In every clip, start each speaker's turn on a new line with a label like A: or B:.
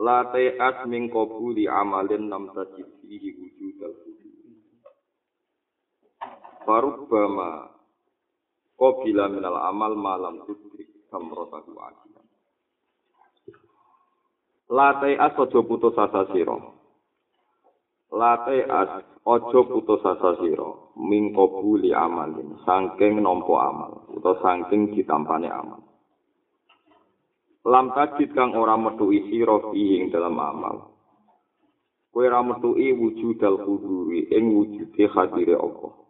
A: La ta'at min qabuli amalin nam tajid fihi wujudal Farubbama qabila minal amal malam tudrik samratahu ajilan. La ta'at ojo putus asa sira. La ta'at ojo putus asa sira min qabuli amalin saking nampa amal utawa saking ditampane amal. Lam tajid kang ora metuhi sira ing dalam amal. Kowe ora metuhi wujudal kuduri ing wujude hadire Allah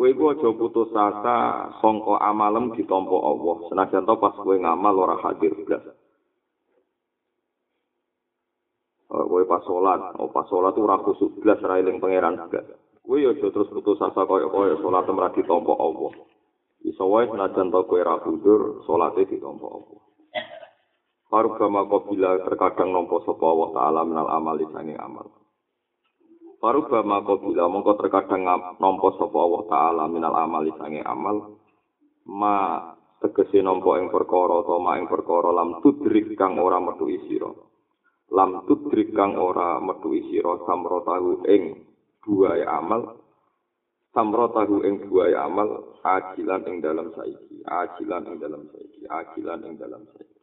A: kowe iku aja putus asa sangka amalem ditampa Allah. Senajan to pas kowe ngamal ora hadir blas. Oh, kowe pas salat oh pas salat ora khusuk blas ra pangeran blas. Kowe aja terus putus asa kaya-kaya salat ora ditampa Allah Iso wae senajan to kowe ra mundur, salate ditampa apa. Harga makobila terkadang nampa sapa Allah taala menal amali sange amal. Paruba makobila mongko terkadang nampa sapa Allah taala minal amali sange amal. Ma tegese nampa ing perkara utawa ing perkara lam tudrik kang ora metu isira. Lam tudrik kang ora metu isira samrotahu ing buaya amal samrotahu ing buaya amal ajilan ing dalam saiki ajilan ing dalam saiki ajilan ing dalam saiki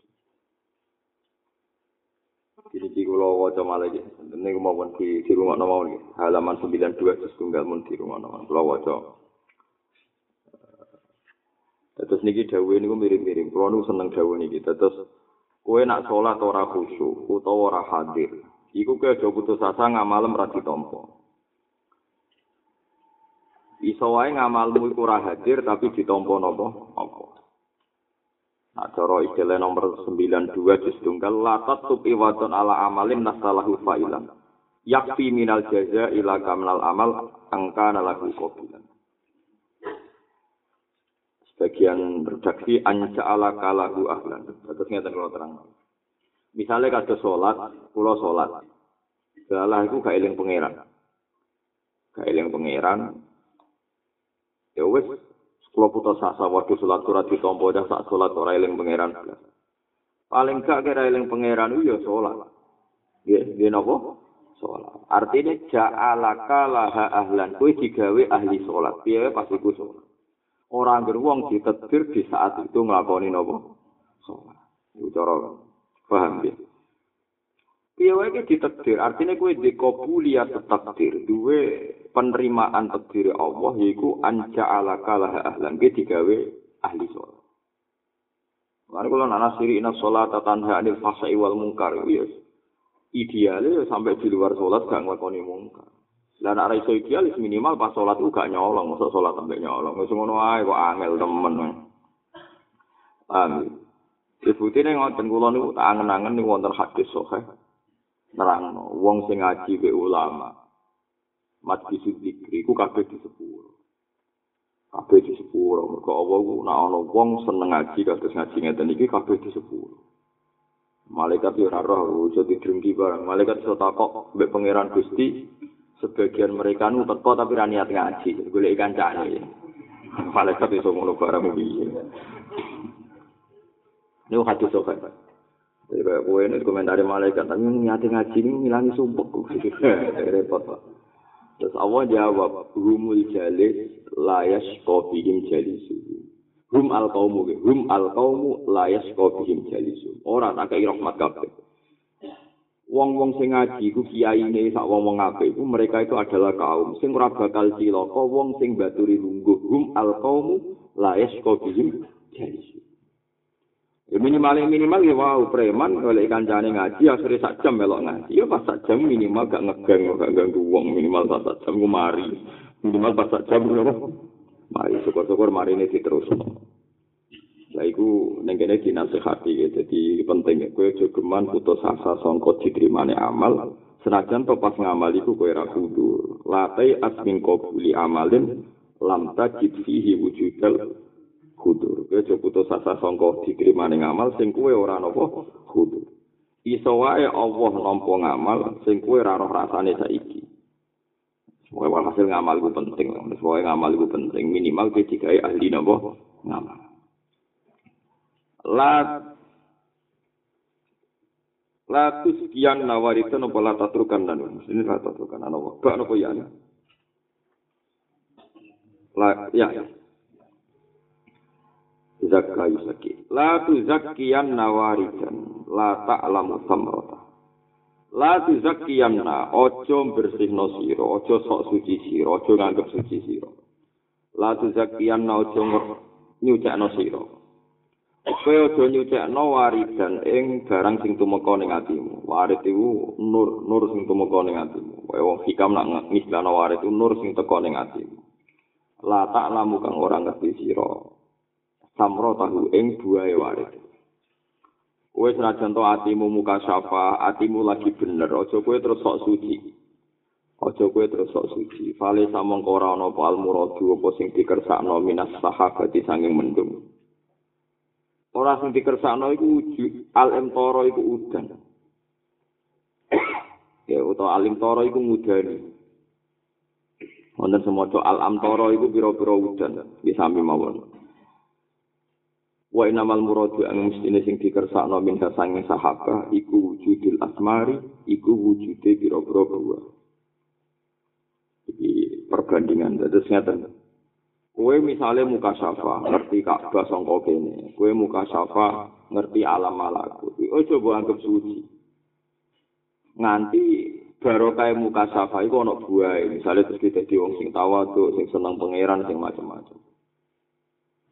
A: Jadi di kulo waca malah iki. Ini mau di di rumah nama ini. Halaman 92 terus tunggal mun di rumah nama. Kulo waca. Terus niki dawe niku mirip-mirip. Kulo niku seneng dawe niki. Terus kowe nak salat ora khusyuk utawa ora hadir. Iku kowe aja putus asa ngamalem ra ditampa. Iso wae ngamalmu iku ora hadir tapi ditampa napa apa Nah, cara istilah nomor 92 juz tunggal latat tup iwadon ala amalin nasalahu fa'ilan. Yakfi minal jaza ila kamnal amal angka nalahu kobilan. Sebagian redaksi anja ala kalahu ahlan. Terus ngeten kalau terang. Misalnya kado sholat, pulau sholat. Salah itu gak iling pangeran. Gak iling pangeran, ya wis kula putus asa waktu salat ora ditampa dah sak salat ora eling pangeran. Paling gak kira eling pangeran ya salat nggih nggih napa? Salat artine ja'alaka laha ahlan. Kuwi digawe ahli salat piye pas iku salat ora anggere wong ditetir di saat itu nglakoni napa? Salat iku cara paham ya Piye wae iki ditakdir, artine kowe dikabuliyat takdir, duwe penerimaan takdir Allah yaiku anja ala kalah ahlan ge digawe ahli sholat. Mari kalau nana siri ina sholat tanha anil fasa iwal mungkar, yes. idealnya sampai di luar sholat gak ngelakoni mungkar. Dan arah iso idealis minimal pas sholat itu gak nyolong, masa sholat sampai nyolong. Masa ngono ae kok angel temen. Amin. Disebutnya ngoten kula niku tak angen-angen niku wonten hadis sahih. Nerangno wong sing ngaji be ulama majlis zikri ku kabeh di sepuro kabeh di sepuro mergo Allah ku nek ana wong seneng ngaji kados ngaji ngeten iki kabeh di sepuro malaikat yo ora roh iso didrengki barang malaikat iso takok mbek pangeran Gusti sebagian mereka nu teko tapi ra niat ngaji golek kancane. Malaikat iso ngono barang piye. Ini hadis sokai. Jadi kayak gue ini komentari malaikat, tapi nyati ngaji ini ngilangi sumpah. Repot pak. Terus Allah jawab, Humul jalis layas kofihim jalisu. Hum al kaumu, hum al kaumu layas kofihim jalisu. Orang tak kayak rahmat kabeh. Wong-wong sing ngaji ku kiai ini sak wong-wong ngabe itu mereka itu adalah kaum sing ora bakal cilaka wong sing baturi lungguh hum al kaumu layas kofihim jalisu. Ya minimal minimal ya wow preman ikan jani ngaji akhirnya sak jam melok ngaji. Ya pas sak jam minimal gak ngegeng gak ganggu uang minimal pas sak jam gue mari. Minimal pas sak jam gue mari syukur syukur mari ini terus Lah iku ning kene dinasehati ya, dadi penting. Kowe aja putus asa sangka diterimane amal. Senajan to pas ngamal iku kowe ra kudu latai asmin qabuli amalin lam tajid fihi wujudal kudur aja putus asa sangka diterimane amal sing kowe ora napa kudu iso wae Allah nampa ngamal sing kowe ora roh rasane saiki Semoga hasil ngamal itu penting. Semoga ngamal itu penting. Minimal ketika ahli napa ngamal. la la tuskian nawaritan apa la tatrukan dan ini la tatrukan ana wabak apa ya la ya zakka yusaki la tu zakkiyan nawaritan la ta'lamu samrata la tu na ojo bersihno sira ojo sok suci sira ojo nganggep suci sira la tu zakkiyan na ojo nyucakno sira Kowe aja nyucekno waridan ing barang sing tumeka ning atimu. Warid iku nur, nur sing tumeka ning atimu. Kowe wong hikam nak ngistilahno warid iku nur sing teka ning atimu. La tak lamu kang ora ngerti sira. Samro tahu ing buahe warid. Kowe senajan to atimu muka sapa, atimu lagi bener, aja kowe terus sok suci. Aja kowe terus sok suci. Fale samong ora ana apa almuradu apa sing dikersakno minas sahabati sanging mendung. ora sing dikersakno iku al imtara iku udan ya utawa al imtara iku mudani wonten semoco al amtara iku pira-pira udan di sami mawon wa inamal muradu ang mestine sing dikersakno min sange sahabat iku wujudul asmari iku wujude pira-pira buah iki perbandingan dados ngeten Kue misalnya muka syafa, ngerti Ka'bah sangka kene. Kue muka syafa, ngerti alam malakut. Oh coba anggap suci. Nganti baru kayak muka syafa itu ada buah. Misalnya terus kita di wong sing tawa tuh, sing seneng pangeran, sing macam-macam.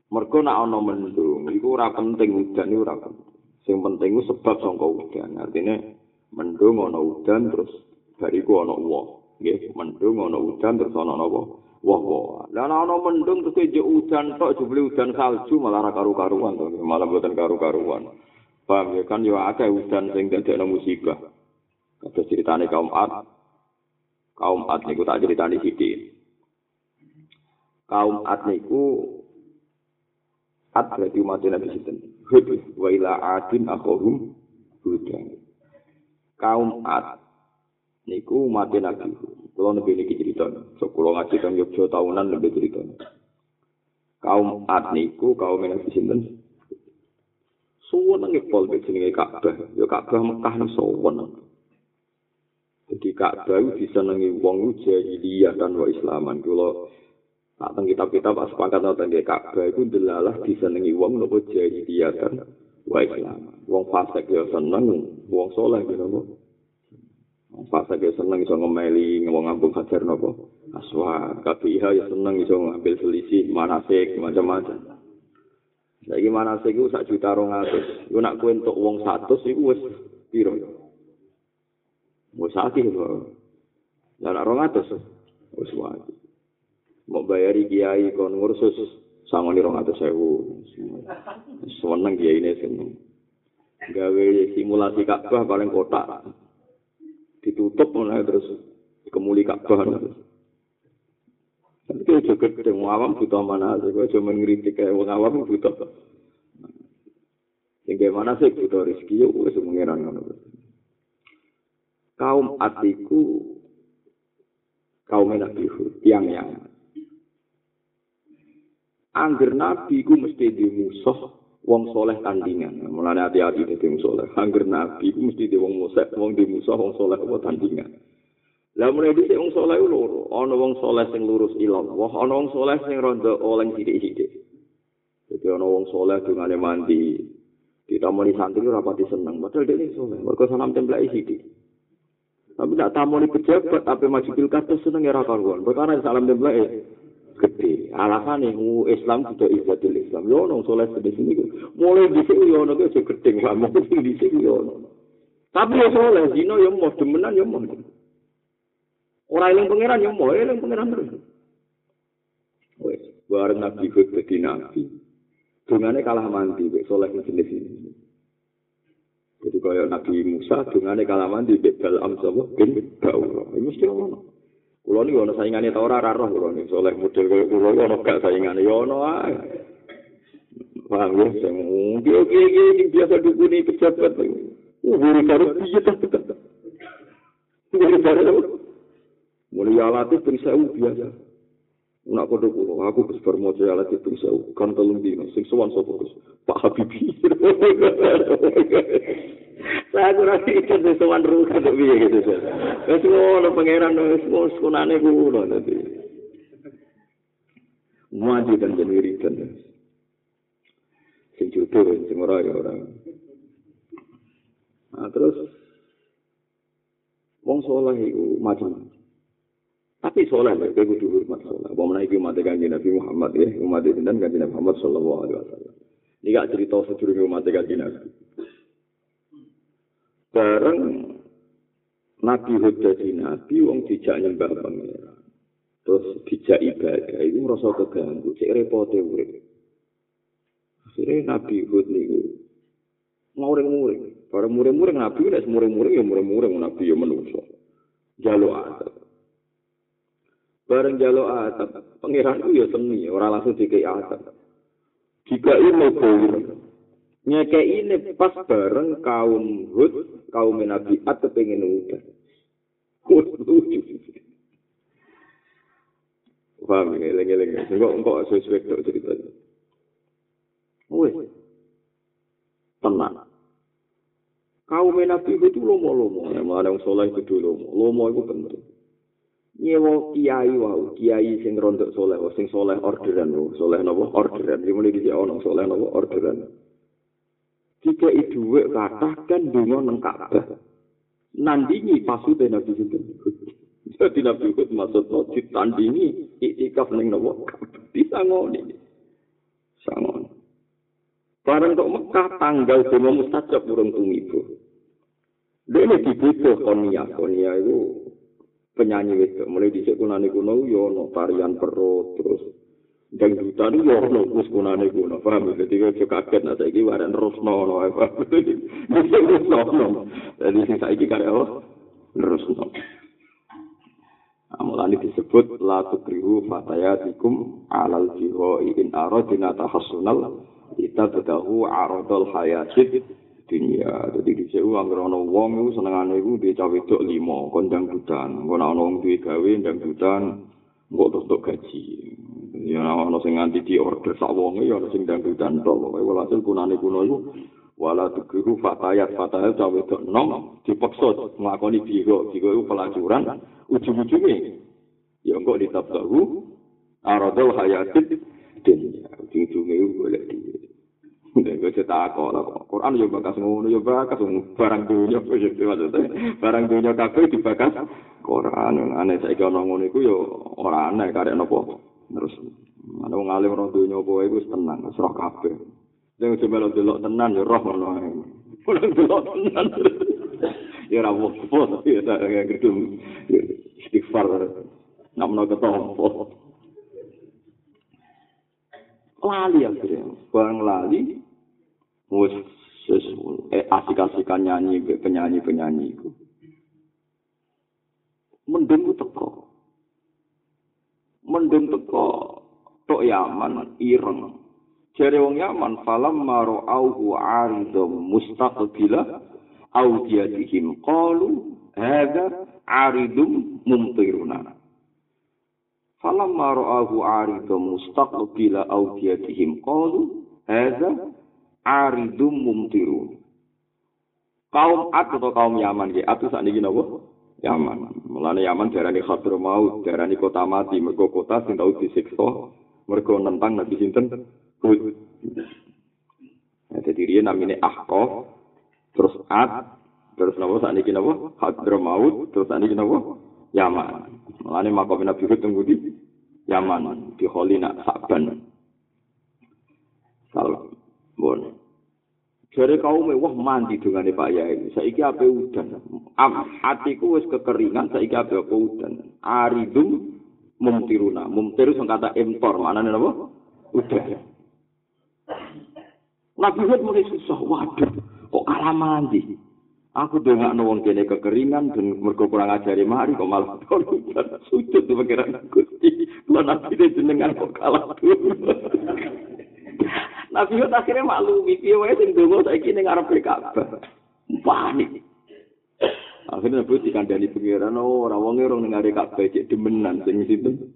A: Mereka nak ono mendung, itu ora penting udan itu ora penting. Sing penting itu sebab sangka udan. Artinya mendung ono udan terus bariku ono uang. Mendung ono udan terus ono apa? wah wah dan ana mendung terus aja udan tok jebule udan salju malah ra karu-karuan to malah boten karu-karuan paham ya kan yo akeh udan sing dadekno musibah kata ceritane kaum Ad kaum Ad niku tak ceritani sithik kaum Ad niku Ad berarti umat Nabi Sinten Hud wa ila adin akhahum Hudan kaum Ad niku umat Nabi Kalau nabi ini cerita, kalau ngaji kan Yogyo tahunan lebih cerita. Kaum Ad niku, kaum yang di sini, suweneng pol be jenenge Ka'bah. Ya Ka'bah Mekah nang suweneng. Jadi Ka'bah disenengi wong jahiliyah dan wa Islaman. Kalau tak teng kitab-kitab pas sepakat nonton di Ka'bah itu delalah disenengi wong nopo dan wa Islaman. Wong fasik ya seneng, wong soleh gitu Pak Sake seneng iso ngemeli ngomong ngambung hajar nopo. Aswa, KPIH ya seneng iso ngambil selisih manasik macam-macam. Lagi manasik itu sak juta rong atus. Iku nak kue untuk uang satu sih wes piro. Wes sakit loh. Dan rong atus wes Mau bayari kiai kon ngursus sama nih rong atus sewu. Seneng kiai ini seneng. Gawe simulasi Ka'bah paling kotak. ditutup mulai terus kemuli Ka'bah. Tapi itu juga gede, awam butuh mana sih? Gue cuma ngeritik kayak wong awam butuh. Yang mana sih butuh rezeki? Yo, gue cuma ngiran Kaum atiku, kaum nabi tiang yang Angger nabi ku mesti dimusuh wong soleh tandingan. Mulane hati-hati dadi wong soleh. Angger nabi ku mesti di wong musa, wong di musa wong soleh apa tandingan. Lah mulai dhisik wong soleh ku loro. Ana wong soleh sing lurus ilang, wah ana wong soleh sing rondo oleng sithik-sithik. Jadi ana wong soleh dungane mandi. Ditamoni santri ora pati seneng, padahal dia soleh. Mergo sanam templek sithik. Tapi tak tamoni pejabat, tapi maju pilkada seneng ya ra karuan. Perkara salam templek gede. Alasan yang Islam tidak ibadil Islam. Ya ono soleh di sini. Mulai di sini ono ke gede. Nggak mau di sini ya. Tapi ya soleh. Zino ya mau demenan ya mau. Orang yang pangeran ya mau. Yang pangeran terus. Wes, bareng Nabi Hud jadi Nabi. Dungane kalah mandi mek soleh jenis ini. Jadi kaya Nabi Musa dungane kalah mandi mek Balam sapa bin Baura. Ini mesti ono. Kulo niku ana saingane ta ora roh kulo niku soleh model kaya kulo ono gak saingane ya ono ae. Paham ya, sing iki biasa dukuni pejabat. Uh, buri karo piye ta. Mulai alatnya beri sewu biasa. Nak kodo kulo, aku kes bermojo alatnya beri sewu. Kan telung dino, sing sowan sopo. Pak Habibie. Saya kurang pikir sing sowan ruh kan piye gitu. Wes ngono pangeran wis sekolahane kulo nanti. Maju dan jadi wiridan. Sing sing ora ya orang. Nah, terus wong saleh iku macam-macam. Tapi soleh, mereka kudu hormat soleh. Apa menaiki umat kanji Nabi Muhammad ya, umat itu dan kanji Nabi Muhammad Sallallahu Alaihi Wasallam. Ini gak cerita sejurusnya umat kanji Nabi. Bareng Nabi Hud jadi Nabi, wong dijak nyembah pangeran. Terus dijak ibadah, itu merasa keganggu, cek repotnya urip. Akhirnya Nabi Hud niku muring-muring. Bareng muring-muring Nabi, nek muring-muring ya muring-muring Nabi ya menungso. Jaluk adab. bareng jalo atap pangeran ya seni orang langsung dikei atap jika ini nyeke ini pas bareng kaum hud kaum nabi atap pengen udah paham ya lengi lengi enggak enggak sesuai itu cerita wes tenang. Kaum nabi itu lomo lomo yang mana yang soleh itu lomo. Lomo itu penting. Nyewa kiai wau kiai sing rontok soleh sing soleh orderan wo soleh napa orderan. Iki muni dhisik ana soleh napa orderan jika itu kata kan dungo nang Ka'bah nandingi pasute nabi sinten jadi nabi ikut maksud no ditandingi iktikaf ning napa disangoni. Sangoni bareng tok Mekah tanggal dungo mustajab urung tumibo Dene dibutuh konia, konia itu penyanyi itu mulai di sekunane kuno yo no tarian perut terus dangdutan yo no kus kunane kuno paham jadi kau kaget nah saya ada terus no apa terus no no jadi saya kira karya oh terus no Amalan disebut la tukrihu fatayatikum alal jiho in aradina tahassunal kita bedahu aradul hayatid dunia. Jadi di sini uang krono wong itu senengannya itu dia cawe dok limo kondang hutan. Kalau ada orang duit gawe kondang hutan, nggak terus gaji. Ya ono sing nganti di order sak wong ya ono sing ndang hutan tok. Pokoke walhasil kunane kuno iku wala tukiru fatayat. Fatayat cawe dok nom dipaksa nglakoni biro biro itu pelacuran ujung-ujungnya ya enggak ditabdahu aradul hayatid dunia ujung-ujungnya itu boleh di Nek kok cetak kok. Quran yo bakas ngono yo bakas. Barang dunya barang dunya kabeh dibakas Quran. Aneh saiki ana ngono iku yo ora aneh karek napa terus ana wong alim ora dunya apa iku tenang wis roh kabeh. Nek coba lo delok tenan yo roh ngono ae ora delok tenan. Yo ora apa yo tak gedung. Istighfar. Namno ketompo. Lali akhirnya. Barang lali wis eh, asik-asikan nyanyi penyanyi-penyanyi itu. Mendung teko. Mendung teko tok Yaman ireng. Jare wong Yaman falam maro auhu aridum mustaqbila audiyatihim qalu hadza aridum mumtiruna. Falam maro auhu aridum mustaqbila audiyatihim qalu hadza aridum mumtiru. Kaum Ad atau kaum Yaman ya, Ad saat ini napa? Yaman. Mulane Yaman darani Khadir mau, darani kota mati, mergo kota sing tau disiksa, mergo nentang nabi sinten? Hud. Jadi dia namanya Ahqaf, terus Ad, terus napa saat ini napa? Khadir mau, terus saat ini napa? Yaman. Mulane makom Nabi Hud tunggu di Yaman, di Kholina Sa'ban. Salam. Bon. Jare kaum wah mandi dungane Pak Yai. Saiki ape udan. Atiku wis kekeringan saiki ape udan. Aridum mumtiruna. Mumtiru sing kata impor, maknane napa? Udan. Nabi Hud mulai susah. Waduh, kok kalah mandi? Aku dongak wong kene kekeringan dan mergo kurang ajari mari kok malah hujan sujud di pikiran Gusti. Kulo nabi jenengan kok kalah Nabi Hud akhirnya maklumi piye wae sing donga saiki ning arep Ka'bah. Panik. Akhirnya Nabi dikandani pikiran oh ora wong orang ning arep Ka'bah cek demenan sing situ.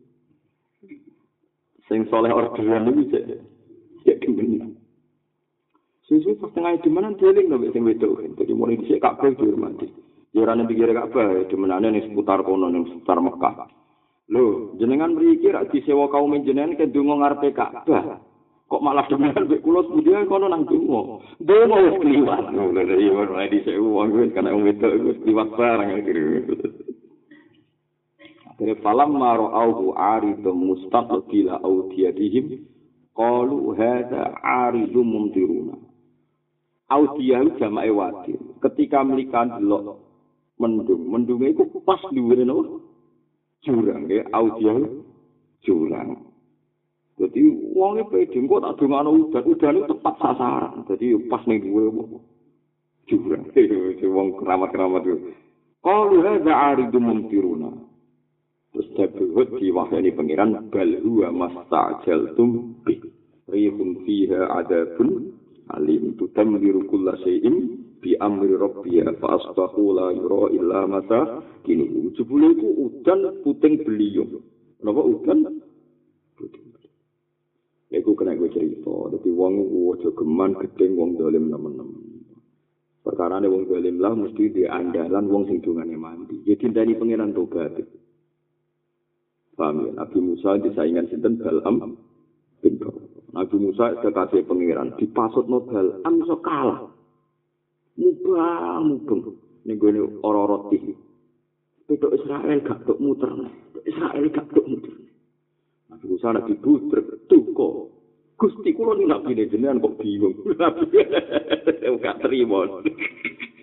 A: Sing soleh orderan iki cek cek demenan. Sesuai pas tengah di mana dealing nabi sing wedok. Jadi mulai di Ka'bah dihormati. Ya ora ning pinggir Ka'bah, di mana ning seputar kono ning seputar Mekah. Lho, jenengan mriki rak disewa kaum jenengan ke donga ngarepe Ka'bah. Kok malah demenan mek kula sepundi kono nang donga. Donga wis kliwat. Lho, iya ora disewa wong wis kana wong wedok wis kliwat barang akhirnya. Akhirnya falam maro auhu aridum mustaqbila audiyadihim qalu hadza aridum mumtiruna. Audiyah jamae wadi. Ketika melikan delok mendung, mendunge iku pas dhuwure no jurang ya audiyah jurang. Jadi wonge pede kok tak dongano udan, udan itu tepat sasaran. Jadi pas ning dhuwure jurang. Wong keramat-keramat itu. Qalu hadza aridum mumtiruna. Terus Dabuhud diwahyani pengiran bal huwa mastajaltum bi. Rihun fiha adabun alim tu tamdiru kulla shay'in bi amri rabbiya fa asbahu la yura illa mata kini jebule iku udan puting beliung napa udan Iku kena gue cerita, tapi wong aja geman gedeng wong dolim nemen-nemen. Perkara wong dolim lah mesti di andalan wong dungane mandi. Ya dintani pangeran tobat. Paham ya? Nabi Musa disaingan sinten Balam bin Nabi Musa kekasih pangeran dipasut nobel am iso kalah. Mubang mubeng gone ora roti. Pedok Israel gak tok muter. Israel gak tok muter. Nabi Musa nak dibutrek tuko. Gusti kula ning nabi jenengan kok bingung. Gak terima.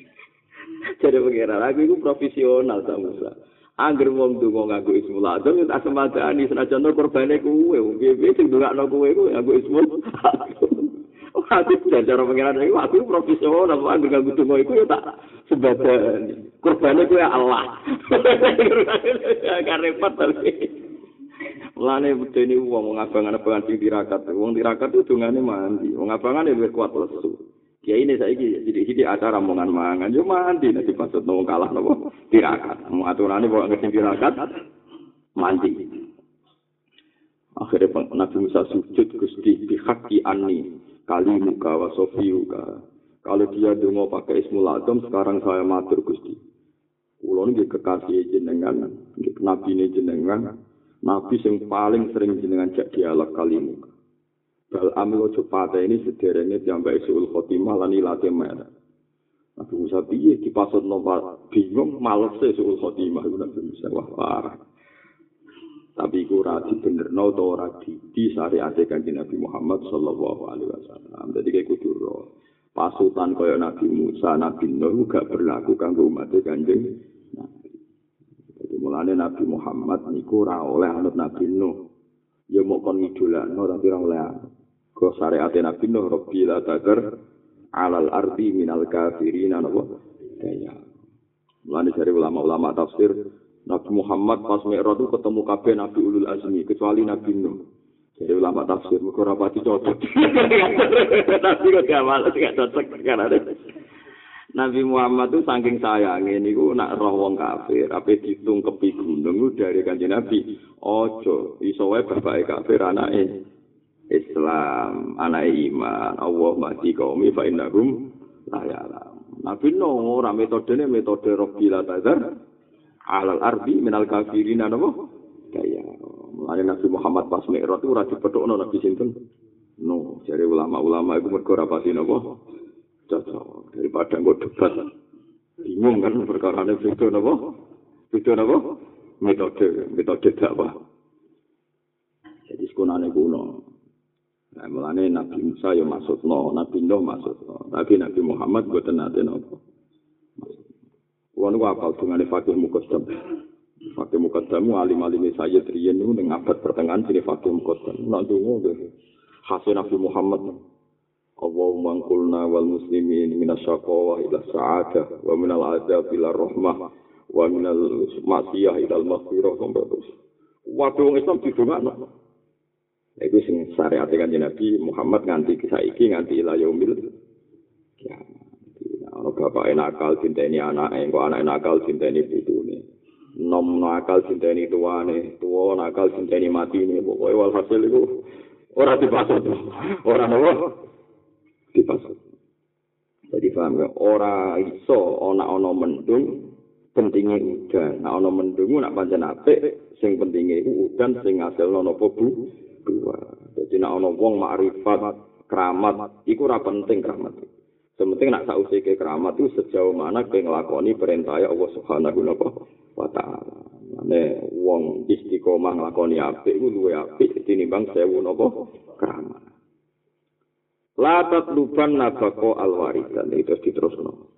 A: Jadi pangeran aku itu profesional sama Musa. Angger wong donga nganggo ismul azam tak semadani senajan to korbane kuwe. Piye sing ndongakno kuwe kuwe nganggo ismul. Aku jajar pengiran iki aku profesional angger nganggo donga iku ya tak sebadan. Korbane kuwe Allah. Gak repot tapi. Mulane bedene wong ngabang-abangan sing tirakat. Wong tirakat itu dongane mandi. Wong abangane luwih kuat lesu. Ya ini saya ini jadi acara mangan mangan yo mandi nanti pas nong kalah nopo? Tirakat. Mau aturan ini bawa ngerti tirakat mandi. Akhirnya Nabi Musa sujud gusti bihaki ani kali muka wa sofiuka kalau dia dungo pakai ismul adam sekarang saya matur gusti. Kulo ini kekasih jenengan, nabi ini jenengan, nabi yang paling sering jenengan jak dialog kali muka. Bal amil ojo ini sederhana diambil suul khotimah lan ilate merah. Nabi Musa piye dipasut nomor bingung males suul khotimah itu Nabi Musa wah parah. Tapi iku radi bener no to ora di syariat kanjeng Nabi Muhammad sallallahu alaihi wasallam. Jadi kayak kudu pasutan kaya Nabi Musa, Nabi Nuh gak berlaku kanggo umat kanjeng. Mulane Nabi Muhammad niku ora oleh anut Nabi Nuh. Ya mau kon ngidolakno tapi ora oleh Kau syariat Nabi Nuh Rabbi la tagar alal ardi minal kafirin apa kaya Mulane dari ulama-ulama tafsir Nabi Muhammad pas Mi'raj itu ketemu kabeh Nabi Ulul Azmi kecuali Nabi Nuh. Jadi ulama tafsir mergo ora pati cocok. Tapi kok gak malas gak cocok kan ada. Nabi Muhammad itu saking sayangnya niku nak roh wong kafir, apa ditung kepi gunung dari kanjeng Nabi. Ojo, iso wae bapake kafir anake Islam, anak iman, Allah mati kaumi fa innahum la ya'lam. Nabi no ora metodene metode Rabbil Tazar alal ardi minal kafirin ana apa? Kaya mulane Nabi Muhammad pas itu ora dipethukno Nabi sinten? No, jare ulama-ulama itu mergo ora pasti napa? Cocok daripada nggo debat. Bingung kan perkara ini beda napa? Beda napa? Metode, metode dakwah. Jadi sekunane kuno. Nah, mulane Nabi Musa ya maksud Nabi Nuh maksud no. Tapi Nabi Muhammad gue tenate nopo. Kulo niku apal dungane Fakih Muqaddam. Fakih Muqaddam alim-alim saya triyen niku ning abad pertengahan sini Fakih Muqaddam. Nak donga hasil Nabi Muhammad Allahumma qulna wal muslimin minasyaqwa ila sa'adah wa minal adab ila rahmah wa minal maksiyah ila maghfirah sampai terus. Waktu wong Islam didongakno. Iku sing syariat kan Nabi Muhammad nganti saiki nganti ila yaumil kiamat. Ana bapak nakal cinteni anake, kok anake nakal cinteni putune. Nom nakal cinteni tuane, tuwa nakal cinteni matine, pokoke walhasil iku ora dipasut. Ora nopo? Dipasang. Jadi paham ya, ora iso ana ana mendung pentingnya udan. Nah ana mendung nak pancen apik, sing pentingnya iku udan sing ngasilno napa bu? Dua. Jadi nak ana wong makrifat keramat iku ora penting keramat. Sementing nak sausi ke keramat itu sejauh mana kowe nglakoni perintah Allah Subhanahu wa taala. Nek wong istiqomah nglakoni apik iku luwe apik tinimbang sewu napa. Latat luban nabako alwaridan itu diterusno.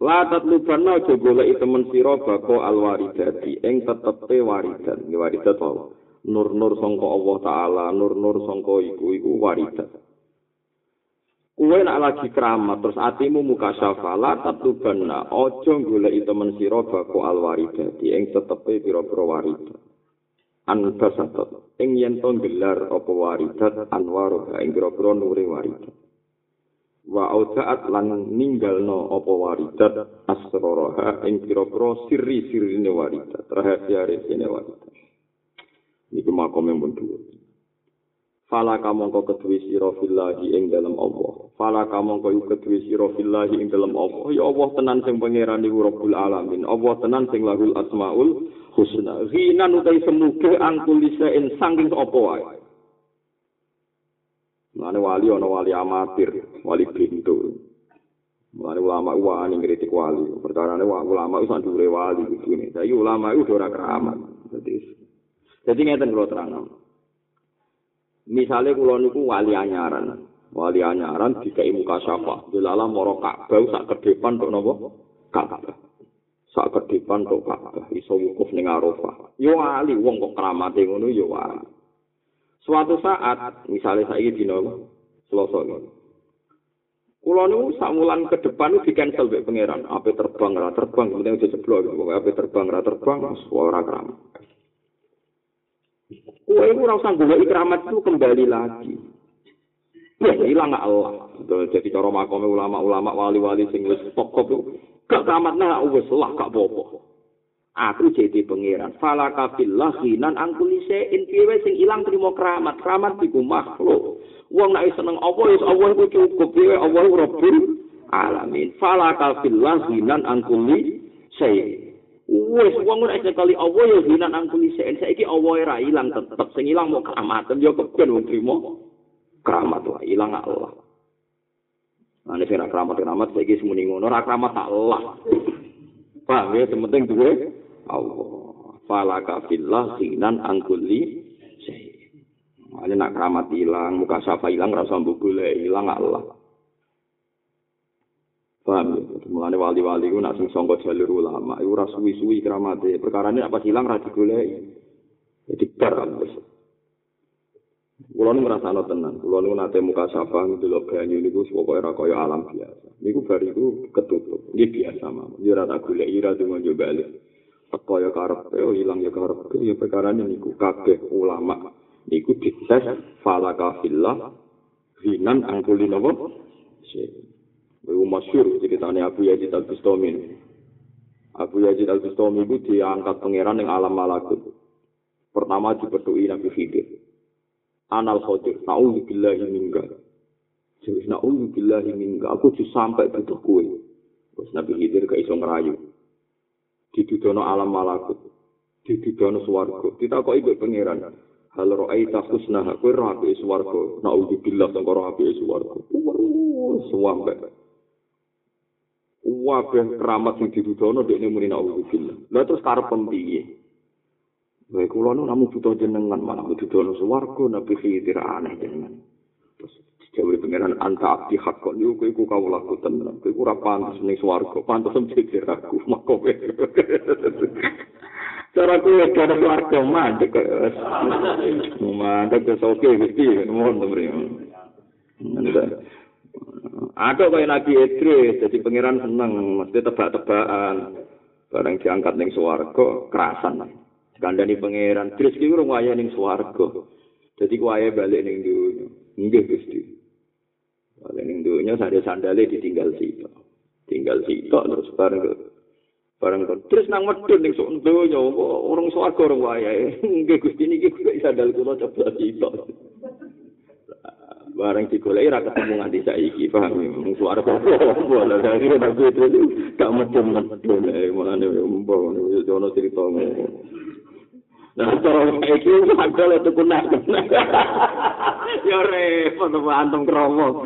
A: Latat luban aja golek temen sira bako alwaridati ing tetepe waridan. Ini waridat wae. Nur-nur sangka Allah taala, nur-nur sangka iku iku waridat. Kuwe nak lagi keramat terus atimu muka syafa latat luban aja golek temen sira bako alwaridati ing tetepe pira-pira waridat. Anbasatot ing yen to gelar apa waridat anwar ing pira-pira nure waridat. Wa audaat lan ninggalno apa waridat asroroha ing pira-pira sirri-sirrine waridat rahasia resine waridat. Niku makom yang dhuwur Fala kamangka kedue sira fillahi ing dalem Allah. Fala kamangka iku kedue sira fillahi ing dalem Allah. Ya Allah tenan sing pangeran iku Rabbul Alamin. Allah tenan sing lahul asmaul husna. Ghinan utai semuge angkul lisain sangking apa wae. Mane wali ana wali amatir, wali pintu. Mane ulama wani ngritik wali. Perkarane ulama iso dhuwure wali iki. Saiki ulama iku ora keramat. Dadi Jadi ngeten kula terangno. Misalnya kulo niku wali anyaran, wali anyaran dikai muka syafa, dilala moro Ka'bah sak ke depan tok napa? Ka'bah. Sak ke depan tok Ka'bah iso wukuf ning. Yo wali wong kok kramate ngono yo wali. Suatu saat, misalnya saiki dina Selasa ngono. Kulo niku sak wulan ke depan di cancel pangeran, ape terbang ra terbang, penting aja jeblok, ape terbang ra terbang, ora keramat. Kue itu rasa gue ikramat itu kembali lagi. Ya hilang gak Allah. Jadi cara makomnya ulama-ulama wali-wali sing wis pokok. Gak keramatnya wis lah gak bobo. Aku jadi pangeran. Fala kafillah hinan angkulise intiwe sing ilang terima keramat. Keramat itu makhluk. Wong nak seneng Allah, ya Allah itu cukup. Ya Allah Rabbul Alamin. Fala kafillah hinan angkulise Wes wong nek sekali Allah ya hinan angkuli sen saiki Allah ora ilang tetep sing ilang mau keramatan ya keben wong trimo keramat wae ilang Allah. Ane sing keramat keramat saiki semuni ngono ora keramat Allah. Paham ya penting duwe Allah. Falaka fillah hinan angkuli sen. Ane nak keramat ilang muka syafa ilang rasa mbok golek ilang Allah. Paham ya? Mulane wali-wali ku nak sing sangka jalur ulama, iku ora suwi-suwi kramate. Perkara ini apa hilang ra digoleki. Jadi bar wis. Kulo nu ngrasakno tenan. Kulo nu nate muka sapa ndelok banyu niku pokoke ora kaya alam biasa. Niku bar iku ketutup. Iki biasa. Yo ora tak goleki, ora dungo yo bali. Teko yo karep, yo ilang yo karep. Yo perkara niku kabeh ulama niku dites falaka fillah hinan angkulin apa? Iku masyur ceritanya Abu Yazid Al-Bustami. Abu Yazid Al-Bustami itu diangkat pangeran yang alam malakut. Pertama diberdui Nabi Khidir. Anal Khodir, na'udzubillahi minka. Jadi na'udzubillahi minka, aku tuh sampai butuh kue. Terus Nabi Khidir ke iso ngerayu. Didudono alam malakut. Didudono suwargo. Kita ikut pangeran. Hal ro'aita khusnah, kue rapi suwargo. Na'udzubillah, tengko rapi suwargo. Suwampe. Wabah keramat sing didudono dekne muni naudzubillah. Lah terus karep piye? Wae kula nu namu butuh jenengan malah didudono swarga nabi khidir aneh jenengan. Terus jawab pengiran anta abdi hakon yo kowe iku kawula tenan. Kowe ora pantes ning swarga, pantes mikir aku mako Cara kowe kada swarga mandek. Mandek ke soke Gusti, mohon to Ada kaya Nabi Idris, jadi pangeran seneng, mesti tebak-tebakan. Barang diangkat ning swarga, kerasan. Kandani pangeran, Idris ki urung waya ning swarga. Jadi kuwaye balik ning dunya. Nggih Gusti. Balik ning dunya sadhe sandale ditinggal sitok. Tinggal sitok terus bareng bareng terus nang medun ning sok donya orang swarga orang wayahe. Nggih Gusti niki kuwi sandal kula coba sitok. Bareng digoleki ra ketemu nganti saiki paham mung suara apa boleh dari nabi itu gak macam macam eh mana nih umbo nih jono cerita Nah, cara iki sadel itu kunak. Ya repot apa antum kromo.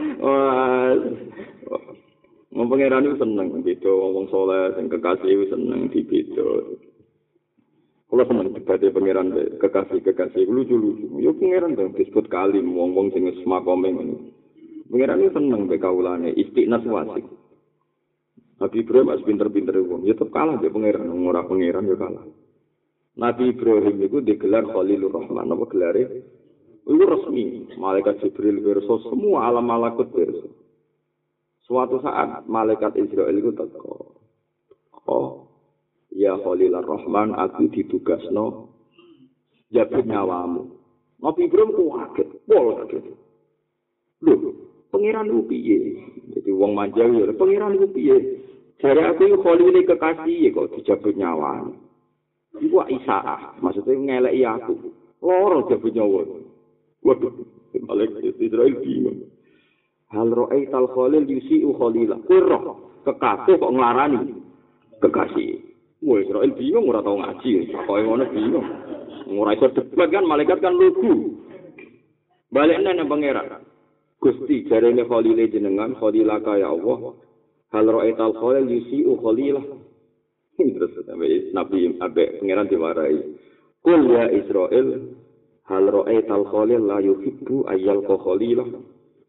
A: Pangeran itu seneng gitu, ngomong soleh, yang kekasih seneng di gitu. Kalau seneng dibati pangeran kekasih kekasih lucu lucu. Yo pangeran dong disebut kali wong wong sing semakome ini. Pangeran itu seneng be kaulane istiqnas wasik. Nabi Ibrahim as pinter-pinter wong, ya tetep kalah be pangeran, ora pangeran ya kalah. Nabi Ibrahim itu digelar Khalilur Rahman, apa gelare? Itu resmi, malaikat Jibril verso semua alam malakut verso. Suatu saat malaikat Israel itu teko. Oh, ya Khalilar Rahman aku ditugasno jabat nyawamu. Nabi Ibrahim ku kaget pol kaget lho pangeran ku piye? Jadi wong manja ya pangeran ku piye? Jare aku yo Khalil kekasih kok dijabut nyawamu. Iku Isa maksudnya ngeleki aku. Loro jabut nyawa. Waduh Malaikat Israel bingung. Hal ro'aital khalil yusi'u khalilah. Kuroh, kekasih kok ngelarani kekasih. Wah, Israel bingung ora tau ngaji, kok ngono bingung. Ora iso debat kan malaikat kan lugu. Balik nang pangeran. Gusti jarene khalile jenengan khalila kaya Allah. Hal ra'aital khalil yusi'u khalilah. Terus Nabi Abe pangeran diwarai. Kul ya Israel hal ra'aital khalil la yuhibbu ayyal khalilah.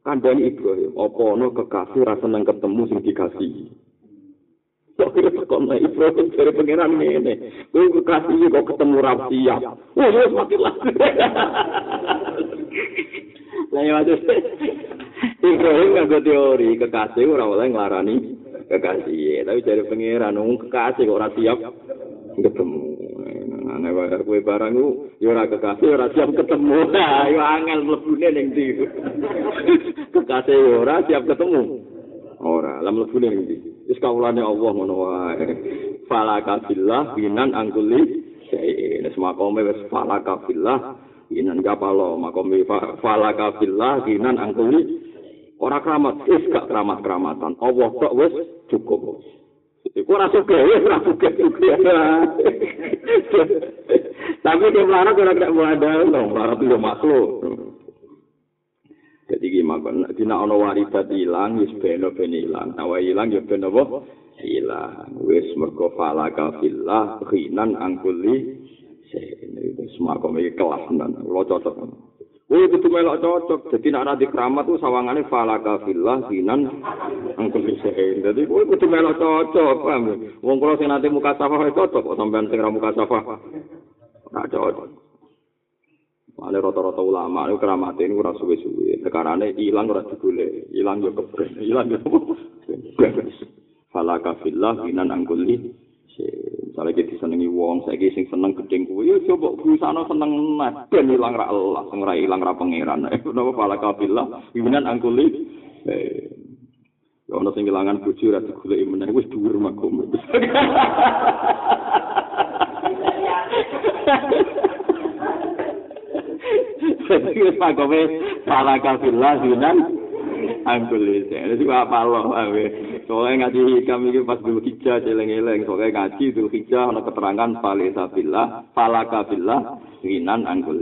A: Kandani Ibrahim, apa ana kekasih rasa nang ketemu sing dikasihi. Soalnya kok naik Ibrahim dari pengiran ini. Gue kekasih kok ketemu Rab siap. Wah, ya semakin lagi. Nah, ya waduh. Ibrahim nggak teori kekasih orang oleh ngelarani kekasih. Tapi dari pengiran, nung kekasih kok orang siap ketemu. Nah, bayar kue barang itu, ya orang kekasih, orang siap ketemu. Ya angel melebune yang di. Kekasih orang siap ketemu. Ora, lam lebune iki. Wis kawulane Allah ngono wae. Falaka billah binan angkuli sayin. Wis makome wis falaka billah binan kapalo makome falaka billah binan angkuli ora keramat, wis gak keramat-keramatan. Allah tok wis cukup. Iku ora suka, wis ora suka Tapi dia melarang ora gak ada, melarang itu makhluk. Jadi gimana? Dina ono waridat hilang, wis beno ben hilang. Nawa hilang ya ben apa? Hilang. Wis mergo falaka fillah khinan angkuli. Ini wis makom iki kelas tenan. Lo cocok. Wih, itu melok cocok. Jadi nak nanti keramat tuh sawangannya falaka fillah khinan angkuli sein. Jadi wih, itu melok cocok. Wong kalau sing nanti muka safah cocok. Kok sampean sing muka safah? Nah, cocok. Mane rata-rata ulama itu keramat ini kurang suwe-suwe. Sekarangnya hilang kurang digule, hilang yo kebren, hilang yo Falaka fillah binan angguli. Misalnya kita senengi wong, saya sing seneng gedeng kuwi, ya coba berusaha seneng nah, ben hilang ra Allah, sing ra hilang ra pangeran. Napa falaka fillah binan angguli. Ya ana sing kehilangan bojo ra digoleki meneh wis dhuwur makom. Jadi pakome para kafirlah dinan angkul wis. Jadi apa lo Soalnya ngaji hikam ini pas dulu hijau celeng-eleng. Soalnya ngaji dulu hijau ada keterangan falisa billah, falaka billah, rinan angkul